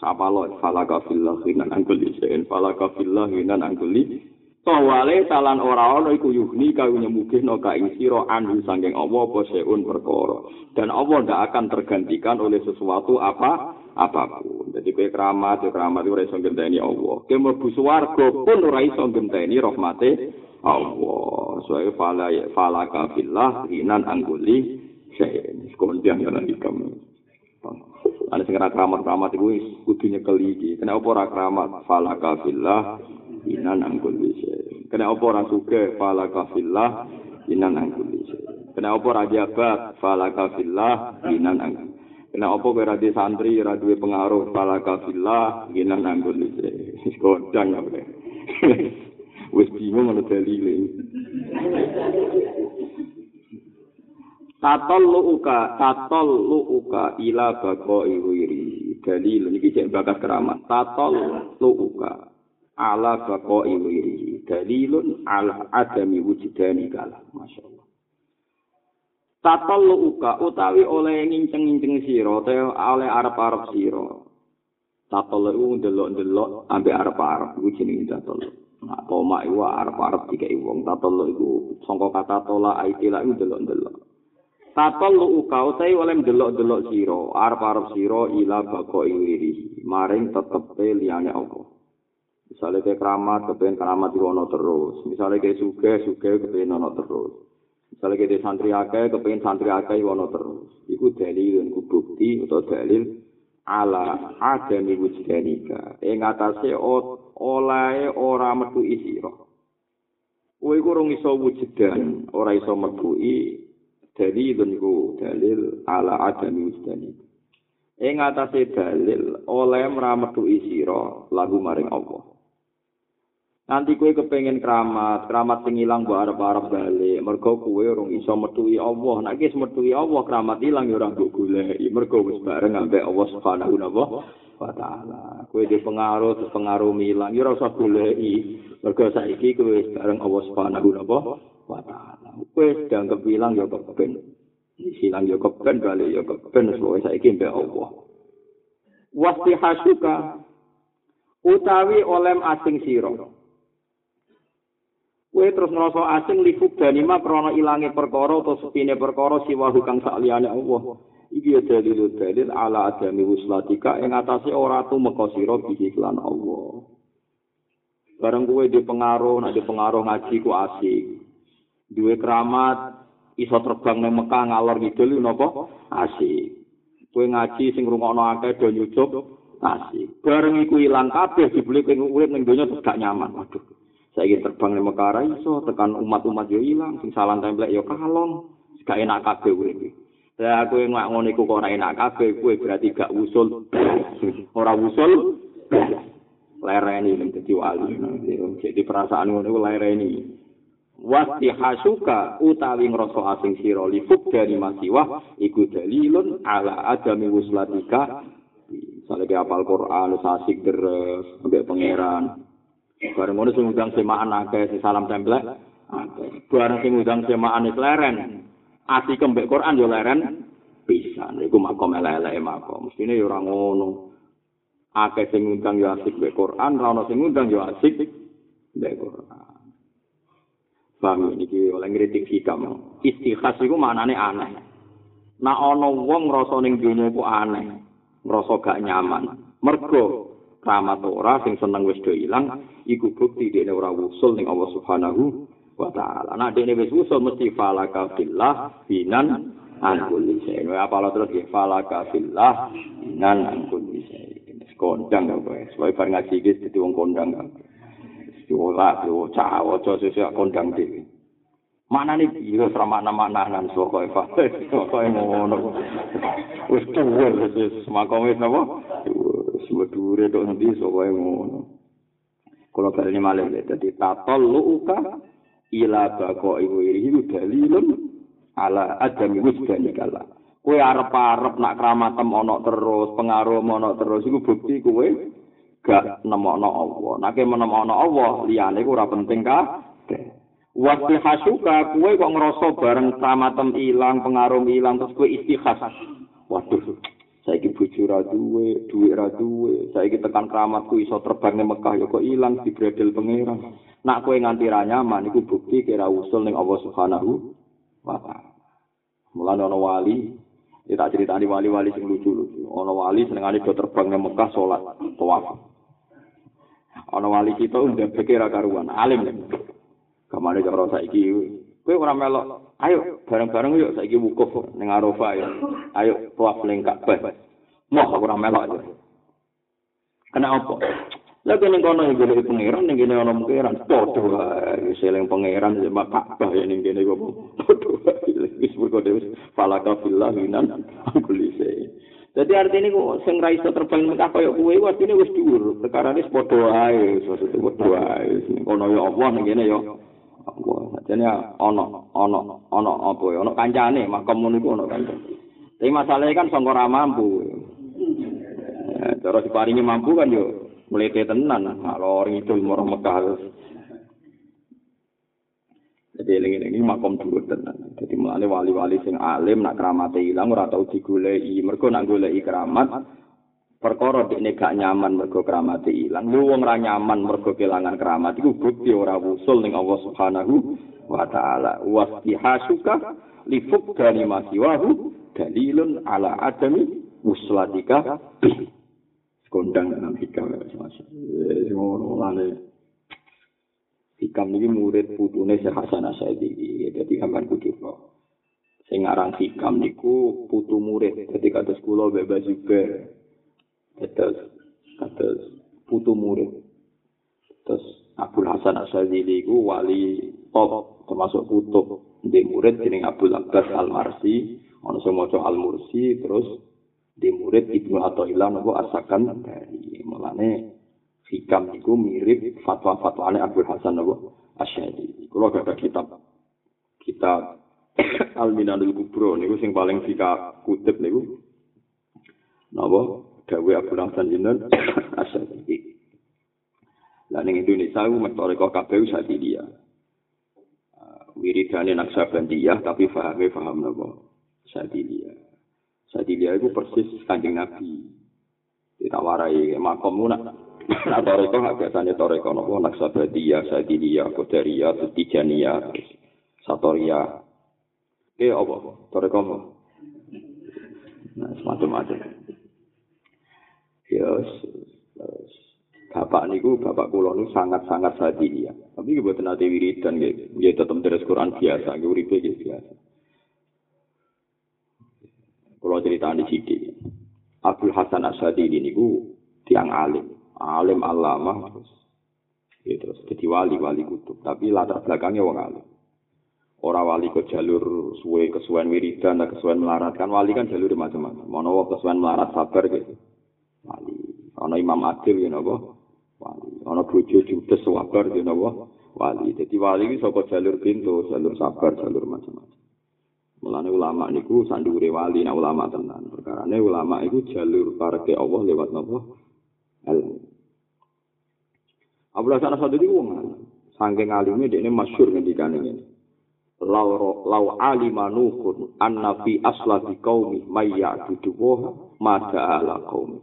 A: Sapa lo falaka billah, rinan angkul falaka billah, rinan angkul Sawale talan ora ana iku yuhni kang nyemugihno ka ing sira anhu saking Allah apa seun perkara. Dan Allah ndak akan tergantikan oleh sesuatu apa apa pun. Jadi kowe keramat, ya keramat ora iso ngenteni Allah. Kowe mlebu swarga pun ora iso ngenteni rahmate Allah. Soale fala fala kafillah inan angguli sen. Kemudian yang nanti kamu. Ada sing keramat keramat iku kudu nyekel iki. Kenapa ora keramat? Fala kafillah inan angkul bisa. Kena apa ora suge falaka fillah inan angkul bisa. Kena apa ora jabat falaka fillah inan angkul. Kena apa kowe ra santri ra duwe pengaruh falaka fillah inan angkul bisa. Wis ya. Wis bingung ana dalile. Tatol uka, tatol uka ila bako iwiri. Dalil, ini cek bakas keramat. Tatol uka ala bako iwiri. Dalilun ala adami wujudani kalah. Masya Allah. Tatol uka, utawi oleh nginceng-nginceng siro, atau oleh arab-arab siro. Tatol lu ndelok-ndelok, ambil arab-arab. Itu jenis tatol Nah, tomak itu arab-arab jika iwong. Tatol itu, songkok kata tola, aitilah itu ndelok-ndelok. Tatol lu uka utai oleh delok-delok siro, arep-arep siro ila bako iwiri, maring tetepe liyane Allah. Misalnya kayak keramat, kepengen keramat diwono terus. Misalnya kayak suge, suge ono terus. Misalnya kayak santri akeh, kepengen santri akeh wono terus. Iku dalil, iku bukti, atau dalil ala adami wujdanika. Ing atase oleh ora metu isiro. Kowe iku rung iso wujudan, ora iso metu dalil niku dalil ala adami ustani ing atase dalil oleh mrametu isira lagu maring Allah nanti kowe kepengin keramat keramat sing ilang mbok arep-arep bali mergo kowe urung iso metuhi Allah nek wis metuhi Allah keramat ilang ya ora mbok goleki mergo wis bareng ambek Allah Subhanahu wa taala kowe di pengaruh pengaruh ilang ya ora usah goleki mergo saiki wis bareng Allah Subhanahu wa taala. Wis dianggap ilang ya keben. Silang ya keben bali ya keben suwe saiki mbek Allah. Wasti hasuka utawi olem asing sira. Kowe terus ngrasa asing lifuk danima krana ilange perkara utawa sepine perkara siwa kang sakliyane Allah. Iki ya dalil dalil ala adami wuslatika ing atase ora tumeka sira bihi lan Allah. Bareng kowe di pengaruh, nek di pengaruh ngaji ku asik. duwe keramat iso terbang nang Mekah ngalor ngidul napa asik kowe ngaji sing ngrungokno akeh do nyucup asik bareng iku ilang kabeh dibeli kowe urip ning donya gak nyaman waduh saiki terbang nang Mekah iso tekan umat-umat yo ilang. Sing salah templek yo kalong. Gak enak kabeh urip Ya aku yang ngono iku kok enak kabeh kowe berarti gak usul. Ora usul. Lereni dadi wali. Jadi perasaan ngono iku lereni. Wasti hasuka utawi ngrasa asing sira lifuk dari masiwah iku dalilun ala adami wuslatika. Ke apal Quran asik deres sampai pangeran bareng ngono sing undang semaan akeh si salam akeh. Bareng sing undang semaan is leren. Asik kembek Quran yo leren bisa niku makom elek-elek makom. Mestine yo ora ngono. Akeh sing undang yo asik mbek Quran ra ono sing undang yo asik mbek Quran. Paham iki oleh ngritik hikam. Istikhas iku maknane aneh. Nah ana wong ngrasa ning dunya iku aneh, ngrasa gak nyaman. Mergo keramat ora sing seneng wis do ilang, iku bukti dene ora wusul ning Allah Subhanahu wa taala. Nah dene wis wusul mesti falaka fillah binan an kulli syai. Apa terus ya falaka fillah binan an kulli syai. Kondang apa ya? Sebab bar ngaji iki dadi wong kondang. Ora yo cah aja sesuk kondang dhewe. Mana nih biru sama makna nan soko eva soko ngono. Wis tuwel wis semakom wis napa? Wis wedure tok nanti soko ngono. Kalau kali ini malah jadi tatol luka ila bako ibu iri dalilun ala adam wujudani kala. Kue arep-arep nak keramatem ono terus, pengaruh ono terus, itu bukti kue gak nemokno Allah. Nek menemokno Allah, liyane ku ora penting ka. Wasti hasuka kue kok ngerasa bareng kramatem ilang, pengaruh ilang terus kue istikhas. Waduh, saiki bojo ra duwe, duwe ra duwe, saiki tekan kramatku iso terbang ning Mekah ya kok ilang dibredel pangeran. Nak kue nganti ra nyaman iku bukti kira usul ning Allah Subhanahu wa taala. Mulane ana wali, ya tak critani wali-wali sing lucu-lucu. Ana wali senengane terbang ning Mekah salat, tawaf. ana wali kita udah pikir karuan alim kemana cara saiki. Kowe ora melok. Ayo bareng-bareng yuk saiki wukuf ning Arafah ya. Ayo tuaf ning Ka'bah mau ora melok ya. Kena apa? Lah kene kono iki golek pangeran ning kene ana pangeran. Padha wae seling pangeran ya Ka'bah ya ning kene kok. Padha wis mergo wis falaka fillah minan kulise. Dadi artine kok sing ra iso terbang Mekah kaya kuwe artine wis dhuwur. Perkara wis padha wae maksudnya padha wae. Kono ya Allah ning kene ya Allah sajane ana ana ana apa ya? Ana kancane makam niku ana kancane. Tapi masalahnya kan sangka mampu. Cara diparingi mampu kan yo melete tenan kalau orang itu murah Mekah jadi ini ini makom dulu tenan. Jadi mulai wali-wali sing alim nak keramat ora tau digulei mergo nak golei keramat perkara dekne gak nyaman mergo keramat hilang lu wong ra nyaman mergo kelangan keramat iku bukti ora wusul ning Allah Subhanahu wa taala wastihasuka li fukdani masiwahu dalilun ala adami muslatika kondang dalam hikam ya. Ngono lane. Hikam ini murid putune Syekh Hasan Asyadi. Jadi gambar kudu Sing aran hikam niku putu murid. Jadi kados kula bebas juga. Terus kados putu murid. Terus Abdul Hasan Asyadi niku wali top termasuk putu di murid jeneng Abdul Abbas Al-Marsi. Ono sing maca Al-Mursi terus di murid Ibnu Athaillah nopo asakan dari mulane hikam niku mirip fatwa-fatwane Abdul Hasan nopo Asyadi. Kulo gak ada kitab kitab Al Minanul Kubro niku sing paling fika kutip niku napa dawe Abdul Hasan Jinan Asyadi. Lah ning Indonesia ku metode kok kabeh Syadiliyah. Uh, wiridane Naksabandiyah tapi fahame faham napa Syadiliyah. Jadi dia itu persis kanjeng Nabi. Kita warai makom nak. Nah, toreko nggak biasanya toreko nopo naksabadia, sadilia, kodaria, tijania, satoria. Oke, apa? Toreko apa? Nah, semacam-macam. Yes, Bapak niku, bapak kulo niku sangat-sangat sadilia. Tapi buat nanti wiridan, dia tetap terus Quran biasa, uripe biasa. Kalau cerita di sini, Abdul Hasan Asyadi ini niku tiang alim, alim alama terus, ya terus jadi wali wali kutub. Tapi latar belakangnya wong alim. Orang wali ke jalur suwe kesuwen wiridan, kesuwen melarat kan wali kan jalur macam-macam. Mono kesuwen melarat sabar gitu. Ono Imam Adil ya napa? Wali. Ono bojo judes sabar ya napa? Wali. Jadi wali iki saka jalur pintu, jalur sabar, jalur macam-macam. Mulane ulama niku sandure wali nah ulama tenan. Perkarane ulama iku jalur parke Allah lewat napa? Ilmu. Abdullah sana satu di wong Saking alime dekne masyhur ngendikane ngene. Lau lau alima nuhun anna fi aslabi qaumi may ya'budu wa ma ta'ala qaumi.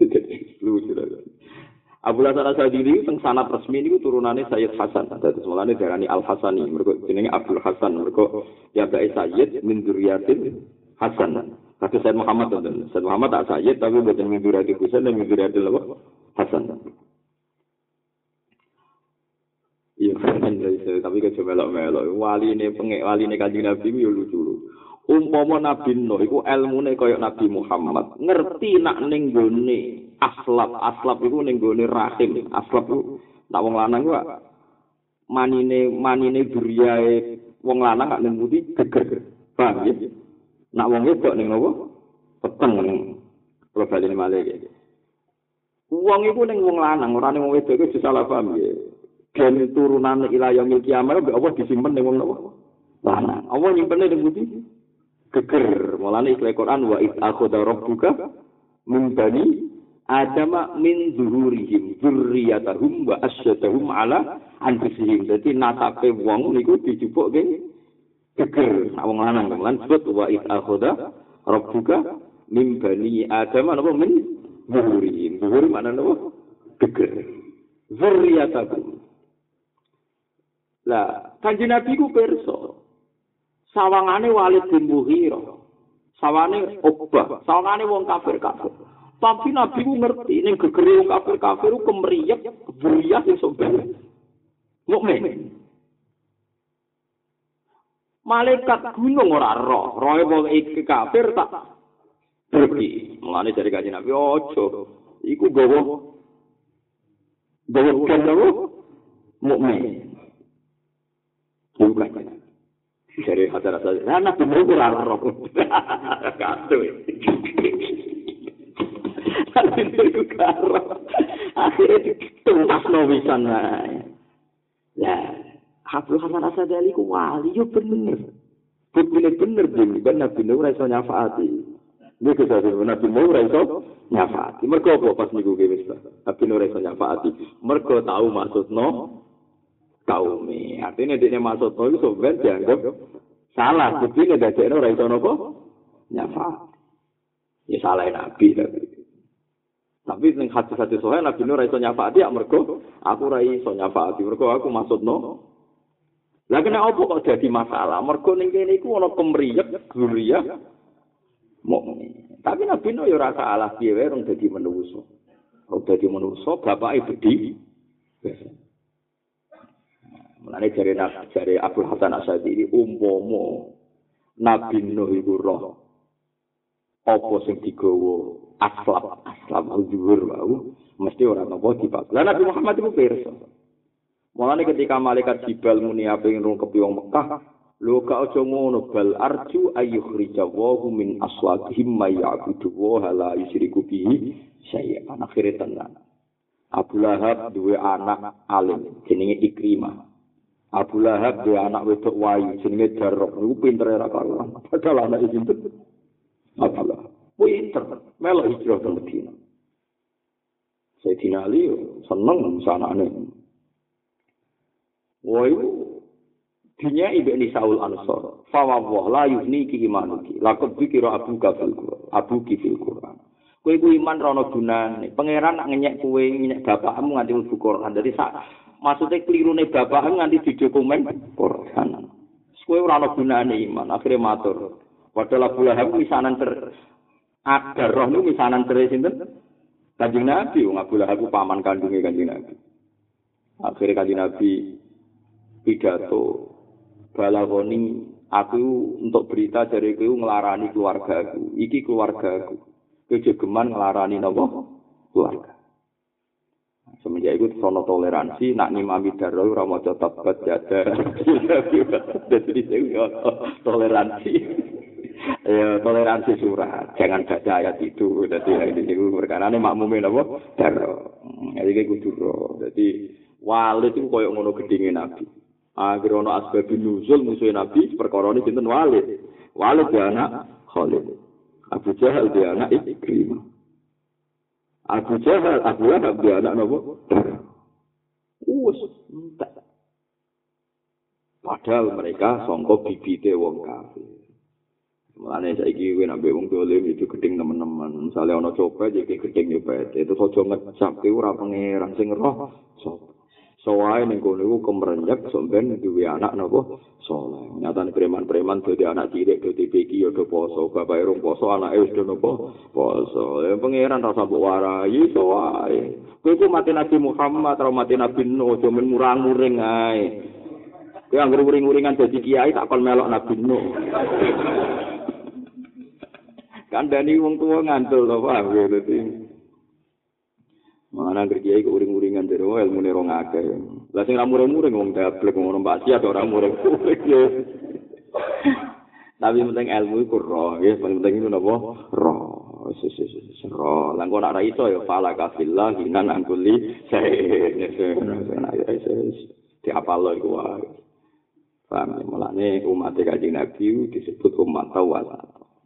A: Lucu Abu Hasan Asadili teng sanad resmi niku turunane Sayyid Hasan. Dados mulane diarani Al Hasani. Mergo jenenge Abdul Hasan. Mergo ya bae Sayyid min Hasan. Kata Sayyid Muhammad dan Sayyid Muhammad tak Sayyid tapi bukan min dzurriyyatin Hasan dan min apa? Hasan. Iya, tapi kecoba melok-melok. Wali ini pengek, wali ini kajian Nabi itu lucu. Umpama Nabi Nuh iku ilmune kaya Nabi Muhammad. Ngerti nak ning gone aslap aslap itu ning gone rahim. Aslap itu nak wong lanang ku manine manine duriyae wong lanang gak ning putih geger. Paham ya? Nak wong wedok ning nopo peteng ning kula bali malih iki. Wong iku ning wong lanang ora ning wong wedok iku salah paham ya. Gen turunan ilayah milki amal apa disimpen ning wong lanang. Apa nyimpen ning putih geger mulane ikhlas Quran wa id akhadha rabbuka min bani Adama min zuhurihim zurriyatahum wa asyadahum ala anfusihim. Jadi nasape wong niku dijupuk ke geger. Nah, wong lanang lan sebut wa id akhoda rabbuka min bani Adam napa min zuhurihim. Zuhur mana napa? Geger. Zurriyatahum. Lah, kanjeng Nabi ku perso. Sawangane Walid bin Mughirah. Sawane Uqbah, sawangane wong kafir-kafir. Tapi Nabi ku ngerti ning gegere wong kafir-kafir ku kemriyek, buriah sing soben. Mukmin. Malaikat gunung ora roh, roe wong iki kafir tak pergi. Mulane dari kanjeng Nabi ojo. Iku gowo Bawakan apa? Mukmin. Bukan. Dari hajar. Nah, nabi mau kurang roh. Kacau. Nabi itu karo. Akhirnya tuntas novisan lah. Ya, Abdul Hasan Asadali ku wali, yo bener. Buktinya bener, Jim. Ben Nabi Nuh raiso nyafaati. Ini kita Nabi Nuh raiso nyafaati. Mereka apa pas niku gini, Nabi Nuh raiso nyafaati. Mereka tahu maksud no, kaumi. Artinya dia maksud itu sebenarnya dianggap salah. Buktinya dari no raiso nopo, nyafaati. Ya salah Nabi tapi. Ning hati-hati sohe Nabi Nuh raiso nyafaati ya mereka aku raiso nyafaati. Mereka aku maksud no, Lah kena apa kok jadi masalah? Mergo ning kene iku ana kemriyek mukmin. Tapi Nabi Nuh ya ora salah piye wae rong dadi manusa. Rong dadi manusa bapake bedhi. Mulane jare jare Abdul Hasan Asyadi umpama Nabi Nuh iku roh apa sing digawa aslab aslab dhuwur wau mesti ora napa dibak. Lah Nabi Muhammad iku pirsa. Mulane ketika malaikat Jibal muni ape ngrungkepi wong Mekah, lho gak aja ngono bal arju ayyukhrija wa min aswaqihim may ya'budu wa la yusyriku bihi syai'an akhire tenan. Abu Lahab duwe anak alim jenenge Ikrimah. Abu Lahab duwe anak wedok wayu jenenge Darok. Iku pintere ra karuan. Padahal anak iki pinter. Abu Lahab. Pinter. Melo hijrah ke Medina. Sayyidina Ali seneng sanane. Woi, dunia ibu ini Saul Ansor. Fawwah la yuhni ki imanuki. Lakot bikiro abu kafil Quran. Abu kifil Quran. Kue ku iman rono gunane. Pangeran nak ngenyek kue ngenyek bapakmu nganti mlebu Quran. Jadi sak maksudnya kelirune bapakmu nganti di dokumen Quran. Kue ora ono gunane iman. Akhirnya matur. Padahal Abu Lahab misanan ter ada roh nu misanan ter sinten? Kanjeng Nabi, wong Abu Lahab paman kandungnya Kanjeng Nabi. Akhirnya Kanjeng Nabi pidato balagoni aku untuk berita dari kau ngelarani keluarga aku iki keluarga aku ngelarani nopo keluarga semenjak itu sono toleransi nak nimami daro ora maca tabat jada jadi toleransi. Ya toleransi surat. Jangan baca ayat itu. Jadi ini itu perkara ini makmumin apa daro jadi kayak kudu jadi walid itu koyok ngono gedingin nabi. Akhir ono asbab nuzul musuh Nabi perkara ini sinten? Walid. Walid dia anak Khalid. Abu Jahal dia anak Ikrimah. Abu Jahal, Abu Lahab dia anak nopo? Us, entek. Padahal mereka songko bibite wong kafir. Mulane saiki kowe nek wong dolim itu gedeng teman-teman. Misale ana copet iki gedeng nyopet. Itu aja ngecap ki ora pangeran sing roh. Sapa? Soale ning kono iku kemrenjak sampean duwe anak napa saleh. Nyatane preman-preman dadi anak cilik dadi peki ya do poso, bapak rong poso anake wis do napa poso. Ya pangeran rasa mbok warai iso wae. Kowe ku mati Nabi Muhammad, ra mati Nabi Nuh, aja men murang-muring ae. Kowe anggere uring-uringan dadi kiai tak kon melok Nabi Nuh. Kandani wong tuwa ngantul to, Pak. Dadi Mana kerja iku uring-uringan wong ilmu nih rong akeh. Lah sing ramure-mure ngomong dablek ngomong mbak sia ora mure. Tapi penting ilmu iku roh, ya penting itu napa? Roh. Wis wis wis roh. Lah kok ora iso ya fala kafillah hinan angkuli saya. Di apa lo iku wae. Paham ya, mulane umat kaji Nabi disebut umat tawal.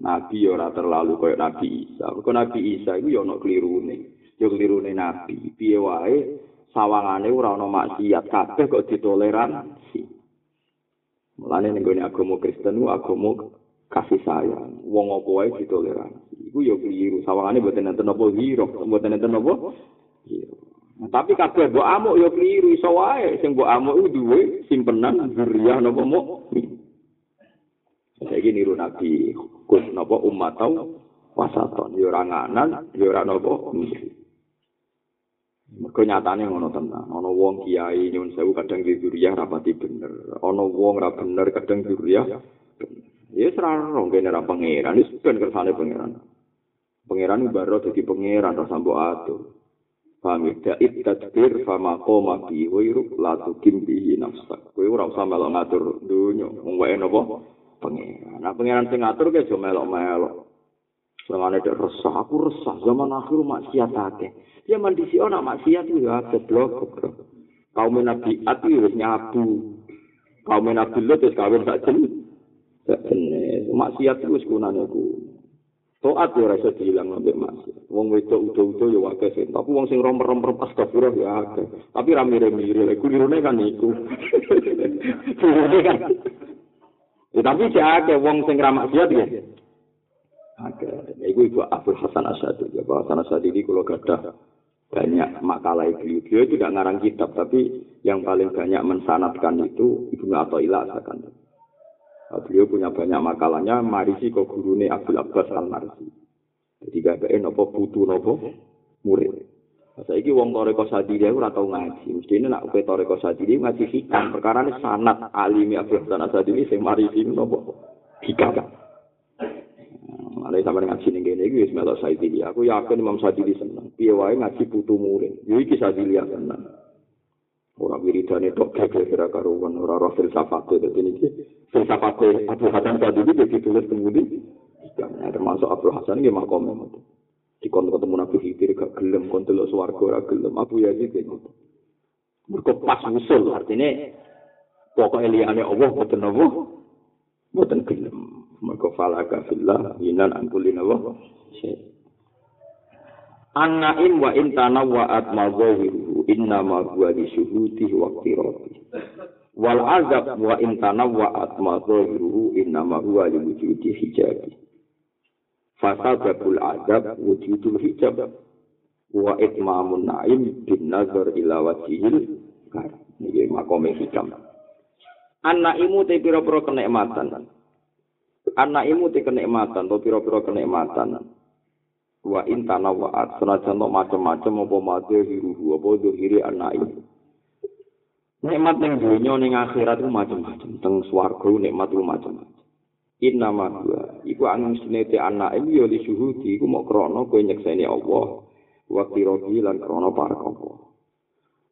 A: Nabi ora terlalu koyo Nabi Isa. Kok Nabi Isa iku ya ana klirune. yo klirune nabi piye wae sawangane ora ana maksiat. Kabeh kok ditoleransi mulane ning gone agama Kristen ku agama kasih sayang. Wong apa wae ditoleransi iku yo kliru sawangane mboten enten apa hiro mboten enten apa tapi kabeh mbok amuk yo kliru iso wae. Sing mbok amuk iku duwe simpenan zuriyah napa muk? Saiki niru nabi kus napa umat tau wasaton. Yo ora nganan yo ora napa Mergo nyatane ngono tenan. Ana wong kiai nyuwun sewu kadang di zuriyah rapati bener. Ana wong ra bener kadang zuriyah. Ya seraro kene ra pangeran, wis ben kersane pangeran. Pangeran baro dadi pangeran ra sambo atur. Paham ya? Da'id tadbir fama koma bi wiru latu kimbihi nafsak. Kowe ora usah melok ngatur dunya. Wong wae napa? Pengiran. Nah pengiran sing ngatur ke aja melok-melok. Selangane dek resah, aku resah zaman akhir maksiat akeh. Ya mandi si ana maksiat ya goblok goblok. Kaum Nabi At wis nyabu. Kaum Nabi Lut wis kawin sak jen. Sak jen. Maksiat wis gunane ku. Toat ya rasa dihilang sampai maksiat. Wong wedok udah-udah ya wakil sih. Tapi wong sing romper-romper astagfirullah ya akeh. Tapi ra mire-mire. Iku lirune kan iku. Lirune kan. Ya, tapi cek akeh wong sing ra maksiat ya. Akeh. Iku ibu Abdul Hasan Asyadi. Ya, Abdul Hasan Asyadi ini kalau gadah banyak makalah beliau. Beliau tidak ngarang kitab, tapi yang paling banyak mensanatkan itu Ibnu Athaillah akan. Nah, beliau punya banyak makalahnya, marisi kok gurune Abdul Abbas al marisi Jadi bapak nopo putu nopo murid. Saya ini wong toreko sadiri aku tau ngaji. Mesti ini nak upe toreko sadiri ngaji hikam. Perkara ini sanat alimi Abdul Hasan Sadiri sing marisi nopo hikam. Ada sama dengan sini gini, gue melok Sadili. Aku yakin Imam Sadili senang. Piye wae ngaji putu murid. Yo iki Sadili senang. Ora wiridane tok kira-kira karuan ora ora filsafat dadi niki filsafat Abu Hasan tadi iki ditulis temudi ya termasuk Abu Hasan iki makom itu di kon ketemu Nabi Khidir gak gelem kon delok swarga ora gelem Abu Yazid iki mergo pas usul artinya pokok liyane Allah boten apa boten gelem mergo falaka fillah yinan angkulin Allah An-naim wa intana wa atmazawiru inna ma huwa li syuhudi wa qirati. Wal azab wa intana wa atmazawiru inna ma huwa li wujudi hijabi. Fasababul azab wujudul hijab wa itmamun naim bin nazar ila wajihil kar. Ini makome hikam. An-naimu te pira-pira kenikmatan. An-naimu te kenikmatan, to pira-pira kenikmatan. wa intana wa'at senajan to macam-macam apa madhe hiruhu apa dohiri anak nikmat ning dunya ning akhirat ku macam-macam teng swarga nikmat ku macam-macam inna ma iku angin sunete anak iki ya li syuhudi iku mok krana kowe nyekseni Allah wa kirogi lan krana para Allah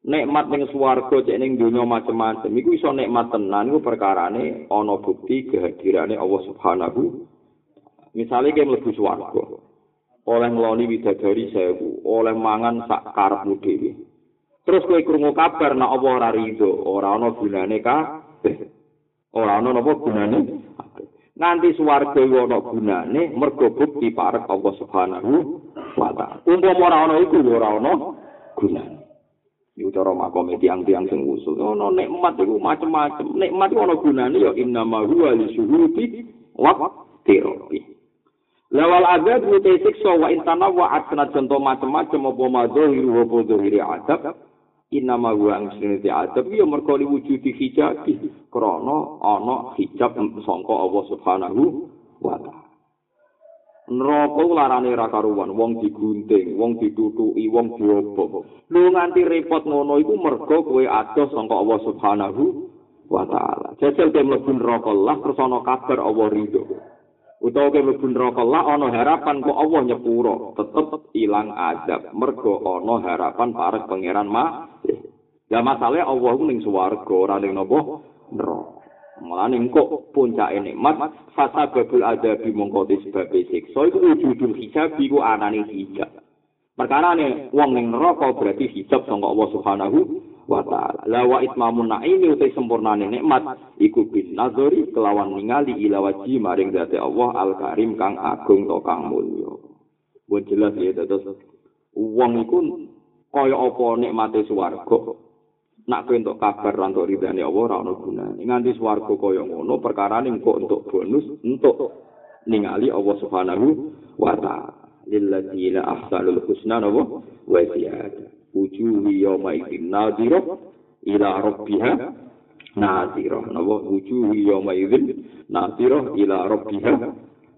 A: nikmat ning swarga cek ning dunya macam-macam iku iso nikmat tenan iku perkarane ana bukti kehadirane Allah Subhanahu Misalnya kayak mlebu swarga, oleh ngloni widadari sewu, oleh mangan sak karepmu dhewe. Terus kowe krungu kabar nek apa ora rido, ora ana gunane kabeh. Ora ana napa gunane? Nanti swarga iku ana gunane mergo bukti parek Allah Subhanahu wa taala. Umpama ora ana iku ora ana gunane. Iku cara makome tiang-tiang sing usul. Ono nikmat iku macem-macem. Nikmat ana gunane ya innama huwa li syuhudi wa tirabi. Lawal azab utai siksa wa intana wa asna contoh macam-macam apa madzohir wa bodzohiri adab. Inama wa angsiniti adab ya merkoli wujudi hijab krono ana hijab sangka Allah subhanahu wa ta'ala. Neraka larane ra karuan, wong digunting, wong ditutuki, wong diobok. Lu nganti repot ngono iku mergo kowe adoh sangka Allah Subhanahu wa taala. Jajal kowe mlebu neraka lah terus ana kabar Allah ridho. utawa ke mlebu neraka la ana harapan kok Allah nyepuro tetep ilang azab mergo ana harapan parek pangeran ma ya masalah Allah ku ning swarga ora ning napa neraka Mulane kok puncake nikmat fasa babul adabi mongko sebab siksa iku wujudul hijab iku anane hijab. Perkara ne wong ning neraka berarti hijab sangka Allah Subhanahu wa taala. La wa itmamun naimi utai sempurnane nikmat iku bin nazari kelawan ningali ila waji maring zati Allah al karim kang agung to kang mulya. Buat jelas ya terus wong iku kaya apa nikmate swarga. Nak kowe entuk kabar lan entuk ridane Allah ora ana gunane. Nganti swarga kaya ngono perkara ning kok entuk bonus entuk ningali Allah Subhanahu wa taala. Lilladzina ahsanul husna wa ziyadah. wujuhi yawma idzin nadhira ila rabbiha nadhira napa wujuhi yawma idzin nadhira ila rabbiha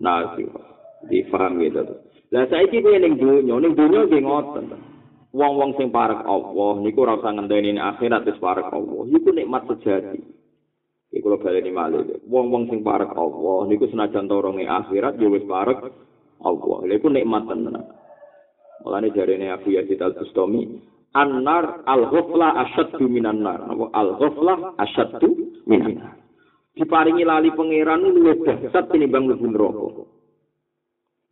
A: nadhira difaham gitu lah saiki kowe ning donya ning donya nggih ngoten wong-wong sing parek Allah niku ora usah ngenteni akhirat wis parek Allah iku nikmat sejati Iku lo baleni malih. Wong-wong sing parek Allah niku senajan toronge akhirat ya wis parek Allah. Lha iku nikmat tenan. Mulane jarene Abu Yazid Al-Bustami, An-nar al-ghafla asyaddu minan nar. Apa al-ghafla asyaddu minan nar. Diparingi lali pangeran luwih dahsyat tinimbang mlebu neraka.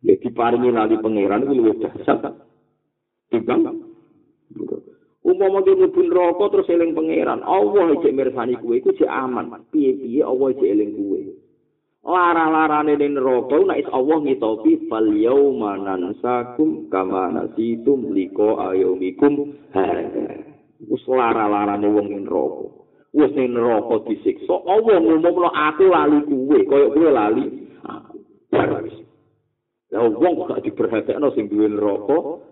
A: Ya diparingi lali pangeran luwih dahsyat timbang Umpama dia mlebu neraka terus eling pangeran, Allah iki mirsani kuwe iku jek aman. Piye-piye Allah iki eling kuwe. Lara-larane ning neraka nek is Allah ngitopi fal yauma nansakum kama nasitum liko ayomikum. Wis lara-larane wong ning neraka. Wis ning neraka disiksa. Allah ngumumno aku lali kuwe, kaya kuwe lali aku. Ya wong kok diperhatekno sing duwe neraka.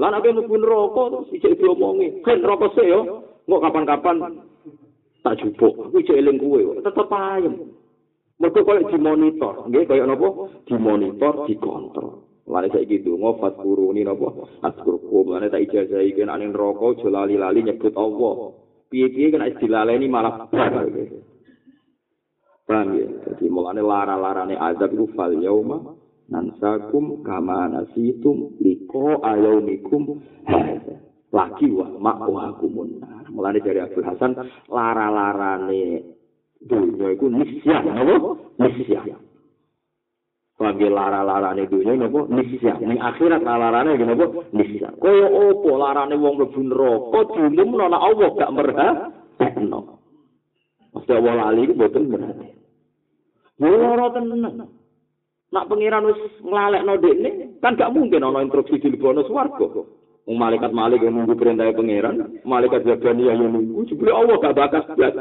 A: Lah nek mlebu neraka terus iki diomongi, "Kan neraka sik yo, engko kapan-kapan tak jupuk. Aku iki eling kuwe, tetep ayem." Mergo koyo dimonitor, nggih koyo napa? Dimonitor, dikontrol. Lare saiki donga ni napa? Atkurku mane tak ijazah iki nek ning neraka aja lali-lali nyebut Allah. Piye-piye kena dilaleni malah bar. Paham ya? Jadi mulane lara-larane azab itu fal yauma nansakum kama nasitum liko ayaumikum lagi wa makwakumun. Mulane dari Abdul Hasan lara-larane dunia iku nisya napa? Nisya. Bagi lara-larane dunia napa? Nisya. Ning akhirat lara-larane napa? Nisya. Kaya opo larane wong mlebu neraka diumumno nek Allah gak merhatekno Mesti Allah lali itu betul berarti. Loro tenan. Nak pengiran wis nglalekno dekne, kan gak mungkin ana instruksi dilebono swarga. Wong malaikat malik yang nunggu perintah pengiran, malaikat Zabaniyah yang nunggu, jebule Allah gak bakas blas.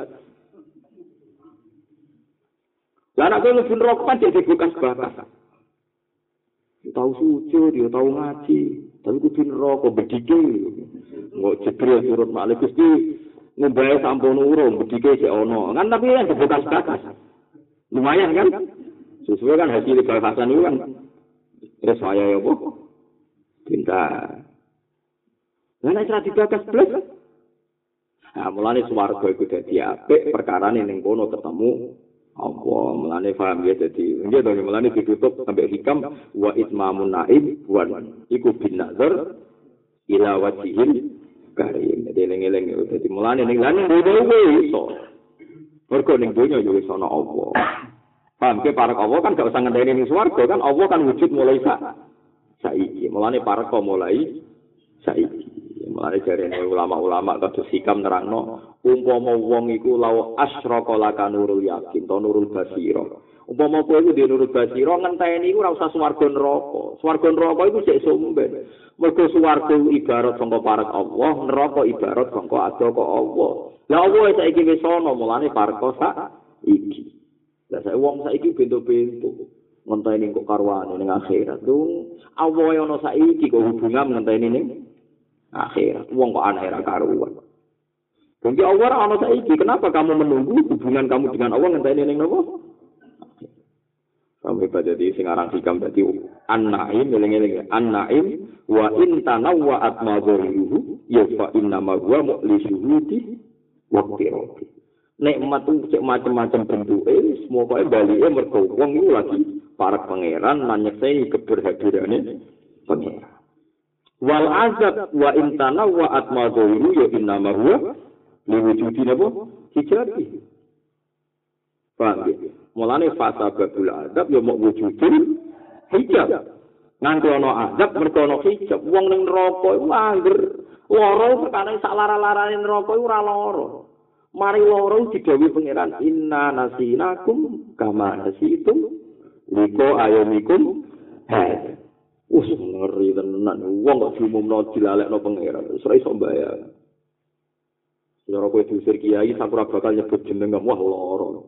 A: Lah nek kowe mlebu neraka kan jadi bekas bakas. Tahu sujud, dia tahu ngaji, tapi kudu neraka bedike. Nggak jebril surut malik Gusti ngombe sampun urung bedike sik ana. Kan tapi kan bekas bakas. Lumayan kan? Sesuai kan hasil bakasan itu kan. Terus saya ya bu, pintar. Lah nek ora dibakas blas. Nah, mulane swarga iku dadi apik perkara ning kono ketemu apa melane paham ya jadi nggih to melane ditutup sampai hikam wa itmamun naib wa iku bin nazar ila wajhil karim jadi eling-eling jadi mulane ning lan duwe iso mergo ning donya yo wis ana apa paham ke para Allah kan gak usah ngenteni ning swarga kan Allah kan wujud mulai sa saiki mulane para mulai saiki Mulane jarene ulama-ulama kados hikam nerangno umpama wong iku law asyraka laka nurul yakin to nurul basira. Umpama kowe iku nurul basira ngenteni iku ora usah swarga neraka. Swarga neraka iku sik sumben. Mergo swarga ibarat sangka parek Allah, neraka ibarat sangka adaka Allah. Lah Allah saiki wis ana mulane parek sak iki. Lah saiki wong saiki bento-bento. ngenteni kok karwane ning akhirat. Dung Allah ana saiki kok hubungan ngenteni ning akhirat. Wong kok aneh ra karuan. Jadi Allah ana saiki. Kenapa kamu menunggu hubungan kamu dengan Allah ngenteni ning nopo? Sampai pada di sing aran hikam dadi an-naim eling-eling an-naim wa in tanawwa'at madharihu ya fa inna ma huwa mu'lisuhudi wa qirati. Nikmat itu cek macam-macam bentuke semua kok balike mergo wong iku lagi para pangeran nanyekse keberhadirane pangeran. wal azab wa intana wa atma ya inna ma huwa li wujudi napa hijabi ya mulane fasa babul azab ya mau wujudin hijab. Nganti ana azab mergo ana hijab. Wong ning neraka iku angger lara perkara sak lara-larane neraka iku ora lara mari lara digawe pangeran inna nasinakum kama nasitum liko ayomikum hai Wes ngeri tenan. Wong kok diumumno dilalekno pangeran. Wis ora iso mbayar. Ya kowe diusir kiai sakura bakal nyebut jeneng wah lara.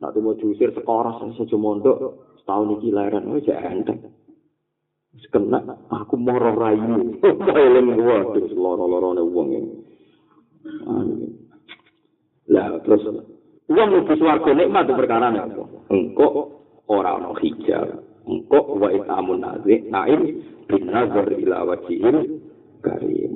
A: Nak tuh mau diusir sekoras saja mondok setahun iki leren wis enteng. Wis kena aku moro rayu. Eling waduh lara-larane wong iki. Lah terus wong mlebu swarga nikmat perkara apa? Engko ora ana hijab. engko wa itamun nazik naim bin nazar ila wajihil karim